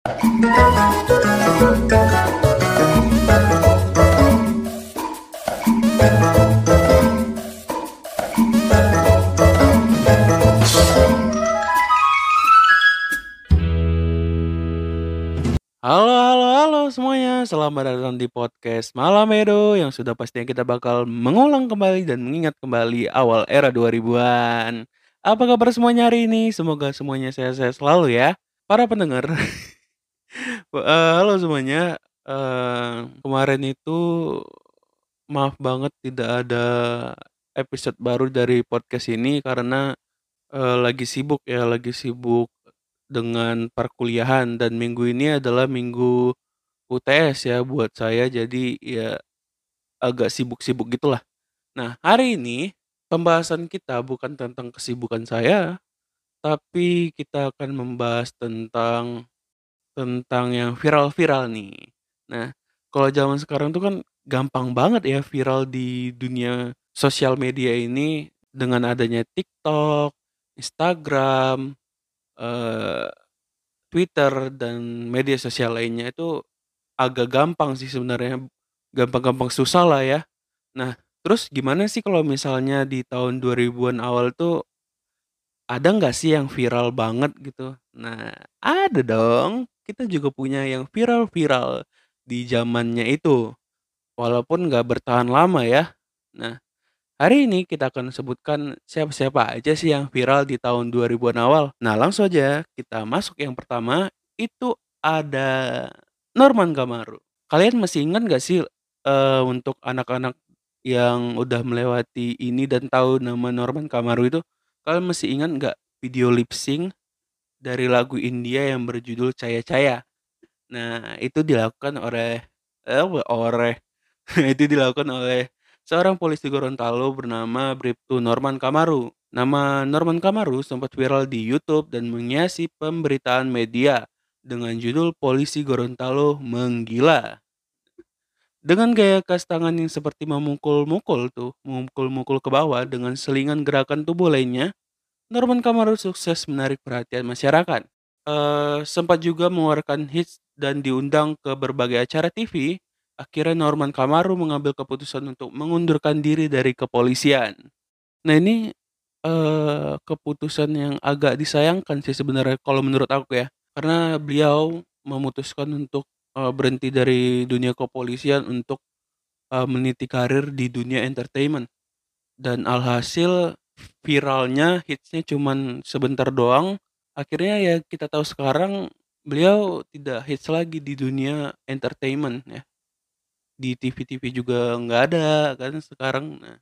Halo halo halo semuanya, selamat datang di podcast Malam Edo yang sudah pastinya kita bakal mengulang kembali dan mengingat kembali awal era 2000-an. Apa kabar semuanya hari ini? Semoga semuanya sehat-sehat selalu ya. Para pendengar. Eh, halo semuanya. Eh, kemarin itu maaf banget tidak ada episode baru dari podcast ini karena eh, lagi sibuk ya, lagi sibuk dengan perkuliahan dan minggu ini adalah minggu UTS ya buat saya jadi ya agak sibuk-sibuk gitulah. Nah, hari ini pembahasan kita bukan tentang kesibukan saya, tapi kita akan membahas tentang tentang yang viral-viral nih. Nah, kalau zaman sekarang tuh kan gampang banget ya viral di dunia sosial media ini dengan adanya TikTok, Instagram, eh, Twitter dan media sosial lainnya itu agak gampang sih sebenarnya, gampang-gampang susah lah ya. Nah, terus gimana sih kalau misalnya di tahun 2000-an awal tuh ada nggak sih yang viral banget gitu? Nah, ada dong. Kita juga punya yang viral-viral di zamannya itu. Walaupun nggak bertahan lama ya. Nah, Hari ini kita akan sebutkan siapa-siapa aja sih yang viral di tahun 2000-an awal. Nah, langsung aja kita masuk yang pertama, itu ada Norman Kamaru. Kalian masih ingat gak sih eh, untuk anak-anak yang udah melewati ini dan tahu nama Norman Kamaru itu, kalian masih ingat nggak video lip sync dari lagu India yang berjudul Caya Caya? Nah, itu dilakukan oleh eh oleh itu dilakukan oleh seorang polisi Gorontalo bernama Bribtu Norman Kamaru. Nama Norman Kamaru sempat viral di YouTube dan menghiasi pemberitaan media dengan judul Polisi Gorontalo Menggila. Dengan gaya kas tangan yang seperti memukul-mukul tuh, memukul-mukul ke bawah dengan selingan gerakan tubuh lainnya, Norman Kamaru sukses menarik perhatian masyarakat. Eh, sempat juga mengeluarkan hits dan diundang ke berbagai acara TV Akhirnya Norman Kamaru mengambil keputusan untuk mengundurkan diri dari kepolisian. Nah ini eh, keputusan yang agak disayangkan sih sebenarnya kalau menurut aku ya. Karena beliau memutuskan untuk eh, berhenti dari dunia kepolisian untuk eh, meniti karir di dunia entertainment. Dan alhasil viralnya hitsnya cuman sebentar doang. Akhirnya ya kita tahu sekarang beliau tidak hits lagi di dunia entertainment ya di TV-TV juga nggak ada kan sekarang. Nah,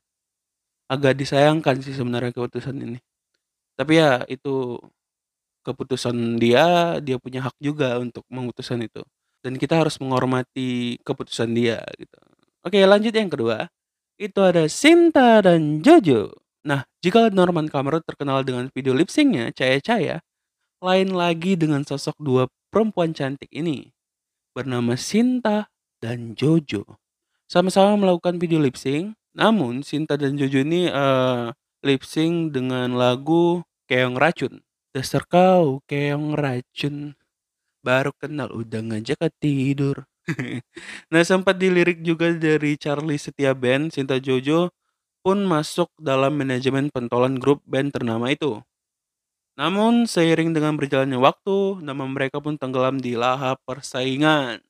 agak disayangkan sih sebenarnya keputusan ini. Tapi ya itu keputusan dia, dia punya hak juga untuk memutuskan itu. Dan kita harus menghormati keputusan dia gitu. Oke, lanjut yang kedua. Itu ada Sinta dan Jojo. Nah, jika Norman Kamaru terkenal dengan video lip syncnya Caya-Caya, lain lagi dengan sosok dua perempuan cantik ini bernama Sinta dan Jojo. Sama-sama melakukan video lip sync, namun Sinta dan Jojo ini uh, lip sync dengan lagu Keong Racun. Dasar kau keong racun, baru kenal udah ngajak tidur. nah sempat dilirik juga dari Charlie Setia Band, Sinta Jojo pun masuk dalam manajemen pentolan grup band ternama itu. Namun seiring dengan berjalannya waktu, nama mereka pun tenggelam di lahap persaingan.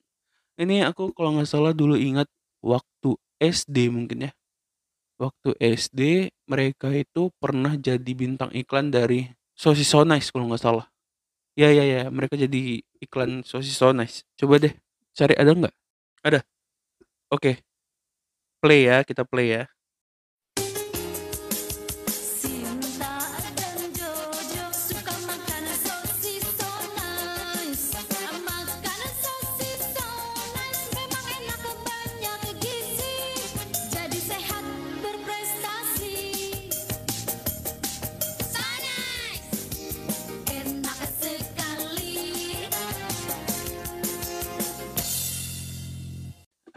Ini aku kalau nggak salah dulu ingat waktu SD mungkin ya. Waktu SD mereka itu pernah jadi bintang iklan dari sosis so nice kalau nggak salah. Ya ya ya mereka jadi iklan sosis so nice. Coba deh cari ada nggak? Ada. Oke. Play ya kita play ya.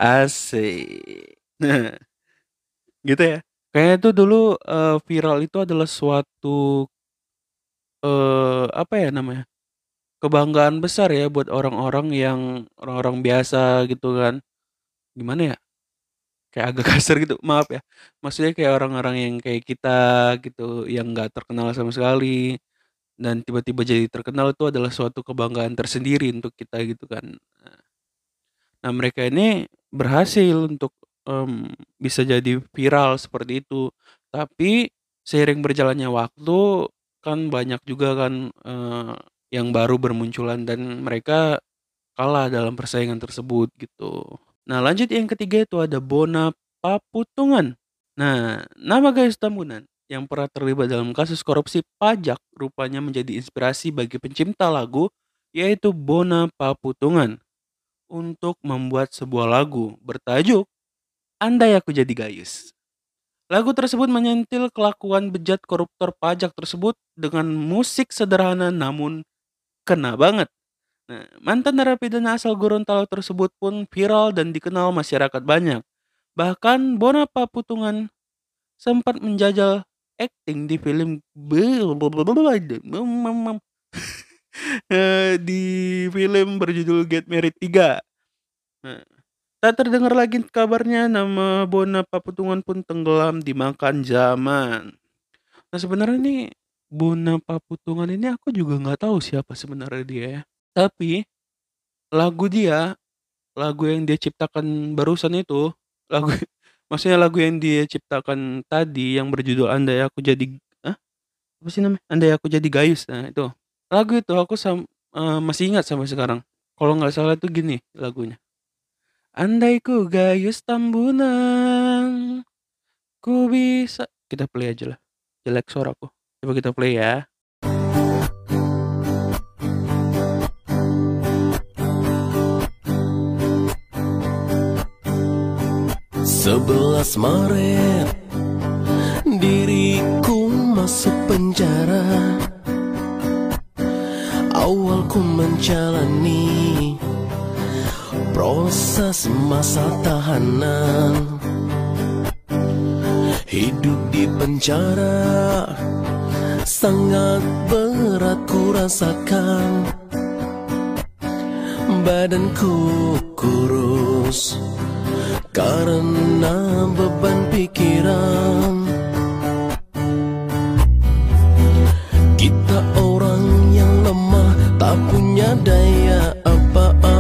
Asik. Gitu ya. Kayaknya tuh dulu uh, viral itu adalah suatu uh, apa ya namanya? kebanggaan besar ya buat orang-orang yang orang-orang biasa gitu kan. Gimana ya? Kayak agak kasar gitu, maaf ya. Maksudnya kayak orang-orang yang kayak kita gitu, yang nggak terkenal sama sekali, dan tiba-tiba jadi terkenal itu adalah suatu kebanggaan tersendiri untuk kita gitu kan. Nah mereka ini berhasil untuk um, bisa jadi viral seperti itu. Tapi seiring berjalannya waktu kan banyak juga kan uh, yang baru bermunculan dan mereka kalah dalam persaingan tersebut gitu. Nah lanjut yang ketiga itu ada Bona Paputungan. Nah nama Gayus Tambunan yang pernah terlibat dalam kasus korupsi pajak rupanya menjadi inspirasi bagi pencipta lagu yaitu Bona Paputungan untuk membuat sebuah lagu bertajuk Andai Aku Jadi Gayus. Lagu tersebut menyentil kelakuan bejat koruptor pajak tersebut dengan musik sederhana namun kena banget. Nah, mantan narapidana asal Gorontalo tersebut pun viral dan dikenal masyarakat banyak. Bahkan Bona Paputungan sempat menjajal acting di film di film berjudul Get Married 3. Nah, tak terdengar lagi kabarnya nama Bona Paputungan pun tenggelam dimakan zaman. Nah sebenarnya nih Bona Paputungan ini aku juga nggak tahu siapa sebenarnya dia ya. Tapi lagu dia, lagu yang dia ciptakan barusan itu, lagu maksudnya lagu yang dia ciptakan tadi yang berjudul Andai Aku Jadi? Apa sih namanya? Andai Aku Jadi Gayus. Nah, itu. Lagu itu aku sam, uh, masih ingat sampai sekarang. Kalau nggak salah itu gini lagunya. Andai ku gayus tambunan, ku bisa. Kita play aja lah. Jelek suaraku. Coba kita play ya. Sebelas Maret Diriku masuk penjara Awal ku menjalani Proses masa tahanan. Hidup di penjara Sangat berat ku rasakan. Badanku kurus Karena beban pikiran day up, up, up.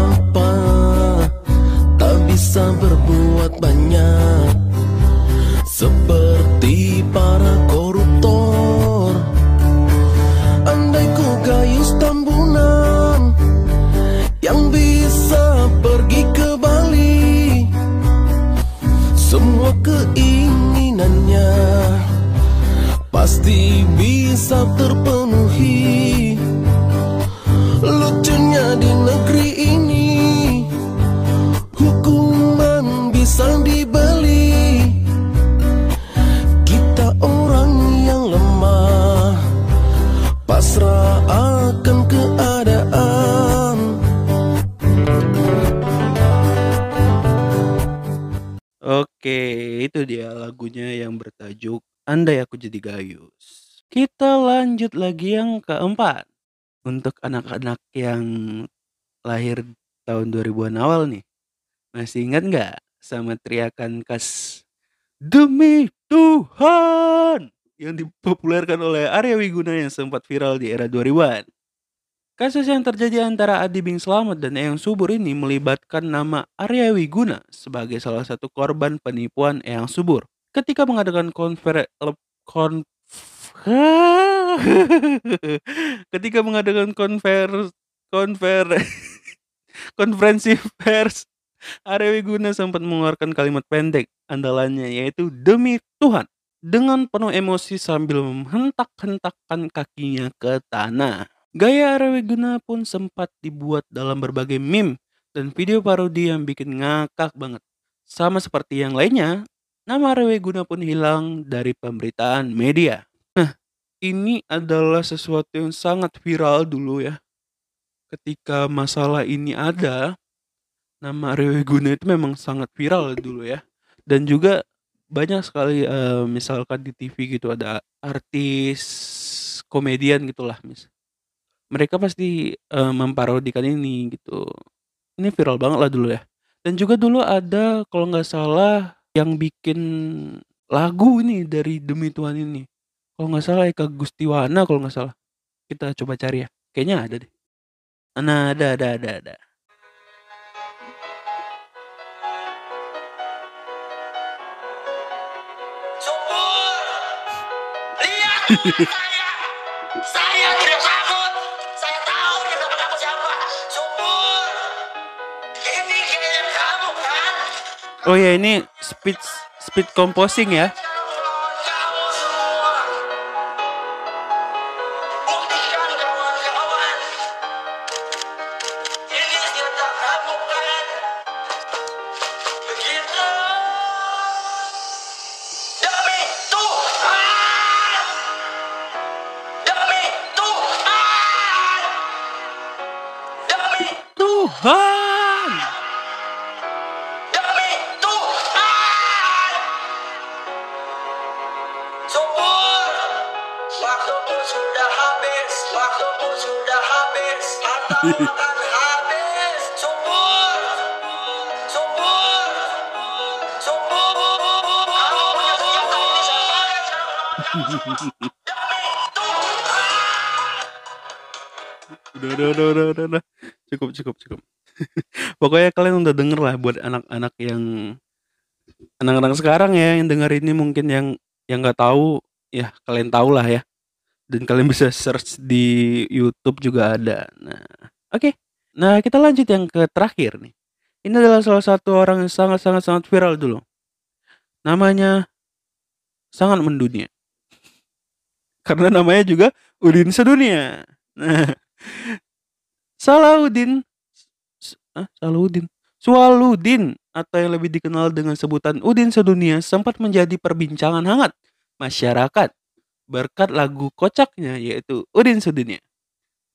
Andai Aku Jadi Gayus. Kita lanjut lagi yang keempat. Untuk anak-anak yang lahir tahun 2000-an awal nih. Masih ingat nggak sama teriakan khas Demi Tuhan yang dipopulerkan oleh Arya Wiguna yang sempat viral di era 2000-an. Kasus yang terjadi antara Adi Bing Slamet dan Eyang Subur ini melibatkan nama Arya Wiguna sebagai salah satu korban penipuan Eyang Subur. Ketika mengadakan konfer kon ketika mengadakan konfer konfer konferensi pers Arya Wiguna sempat mengeluarkan kalimat pendek andalannya yaitu demi Tuhan dengan penuh emosi sambil menghentak-hentakkan kakinya ke tanah. Gaya Arya Wiguna pun sempat dibuat dalam berbagai meme dan video parodi yang bikin ngakak banget. Sama seperti yang lainnya, nama Arya Wiguna pun hilang dari pemberitaan media. Nah, ini adalah sesuatu yang sangat viral dulu ya. Ketika masalah ini ada, nama Arya Wiguna itu memang sangat viral dulu ya. Dan juga banyak sekali uh, misalkan di TV gitu ada artis komedian gitulah mis mereka pasti, eee, memparodikan ini gitu. Ini viral banget lah dulu ya. Dan juga dulu ada kalau nggak salah yang bikin lagu ini dari Demi Tuhan ini. Kalau nggak salah Eka Gustiwana kalau nggak salah. Kita coba cari ya. Kayaknya ada deh. Nah, ada ada ada ada. Subur. Lihat saya. Saya tidak takut. Saya tahu dia tidak takut siapa. Subur. Ini kayaknya kamu kan? Oh ya ini speed speed composing ya. Kamu Udah udah udah udah udah. udah. Cukup cukup cukup. Pokoknya kalian udah denger lah buat anak-anak yang anak-anak sekarang ya yang denger ini mungkin yang yang nggak tahu ya kalian tahu lah ya dan kalian bisa search di YouTube juga ada. Nah, oke. Nah, kita lanjut yang ke terakhir nih. Ini adalah salah satu orang yang sangat sangat viral dulu. Namanya sangat mendunia. Karena namanya juga Udin Sedunia. Nah, Salahuddin ah, Salahuddin Sualudin atau yang lebih dikenal dengan sebutan Udin Sedunia sempat menjadi perbincangan hangat masyarakat berkat lagu kocaknya yaitu Udin Sedunia.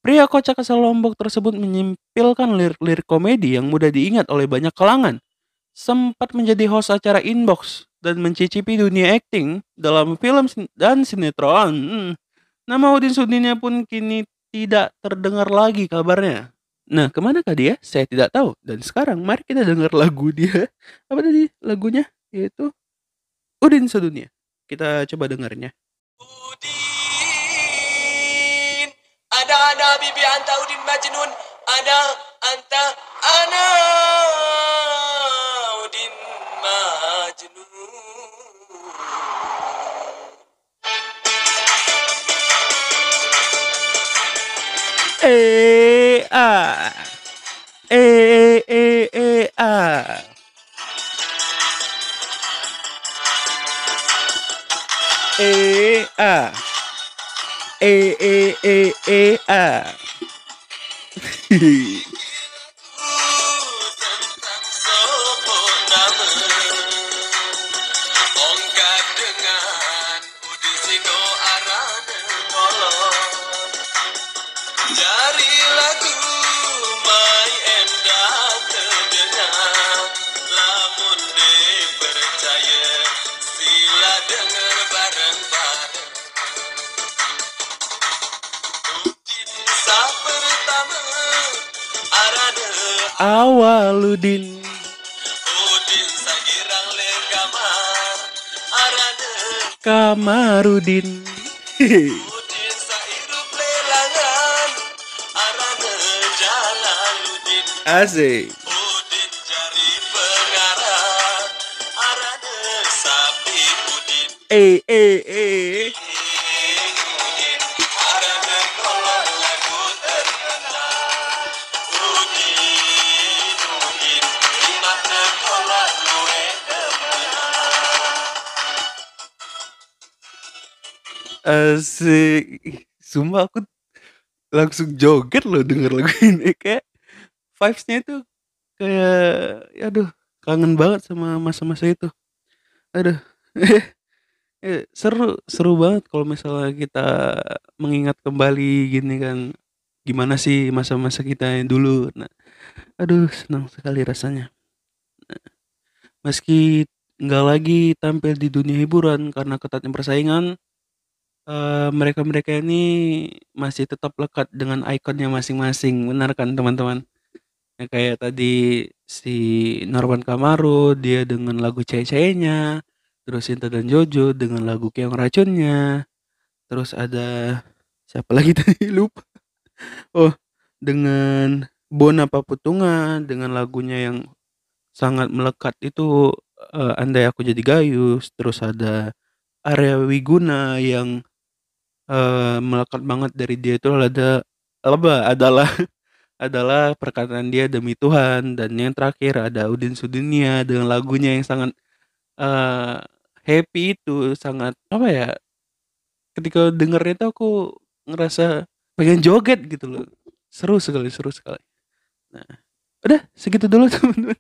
Pria kocak asal Lombok tersebut menyimpilkan lirik-lirik komedi yang mudah diingat oleh banyak kalangan. Sempat menjadi host acara Inbox dan mencicipi dunia akting dalam film dan sinetron. Nama Udin Sedunia pun kini tidak terdengar lagi kabarnya. Nah, ke manakah dia? Saya tidak tahu. Dan sekarang mari kita dengar lagu dia. Apa tadi lagunya? Yaitu Udin Sedunia. Kita coba dengarnya. Ada bibi anta Udin Majnun Ada anta ana Udin Majnun Eh a. Eh eh eh Awaludin. Udin sagirang legamar Arane Kamarudin. Udin sairup lelangan Arane Jalaluddin Asik. Eh eh eh. Asik. Sumpah aku langsung joget loh denger lagu ini kayak vibes-nya itu kayak ya aduh kangen banget sama masa-masa itu. Aduh. Eh, seru seru banget kalau misalnya kita mengingat kembali gini kan gimana sih masa-masa kita yang dulu. Nah, aduh senang sekali rasanya. Nah, meski nggak lagi tampil di dunia hiburan karena ketatnya persaingan, eee, mereka-mereka ini masih tetap lekat dengan ikonnya masing-masing, benar kan teman-teman? Yang kayak tadi si Norman Kamaru, dia dengan lagu Ceye-Ceyenya, terus Sinta dan Jojo dengan lagu Keong Racunnya, terus ada siapa lagi tadi lupa. Oh, dengan Bona Paputungan dengan lagunya yang sangat melekat itu eh, Andai Aku Jadi Gayus, terus ada Arya Wiguna yang eh, melekat banget dari dia itu ada apa adalah adalah perkataan dia demi Tuhan. Dan yang terakhir ada Udin Sudinia dengan lagunya yang sangat eh, happy itu sangat apa ya ketika dengernya itu aku ngerasa pengen joget gitu loh. Seru sekali seru sekali. Nah udah segitu dulu teman-teman.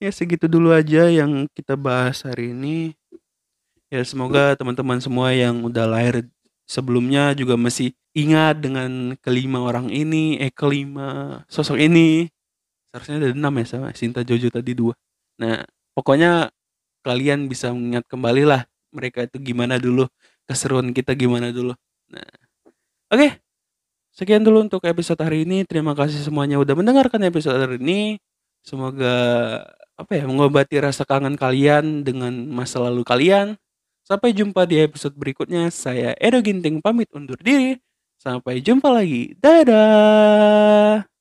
Ya segitu dulu aja yang kita bahas hari ini. Ya semoga teman-teman semua yang udah lahir sebelumnya juga masih ingat dengan kelima orang ini eh kelima sosok ini. Seharusnya ada enam ya sama Sinta Jojo tadi dua. Nah pokoknya kalian bisa mengingat kembali lah mereka itu gimana dulu keseruan kita gimana dulu. Nah oke. Sekian dulu untuk episode hari ini. Terima kasih semuanya udah mendengarkan episode hari ini. Semoga apa ya mengobati rasa kangen kalian dengan masa lalu kalian Sampai jumpa di episode berikutnya. Saya Edo Ginting pamit undur diri. Sampai jumpa lagi. Dadah.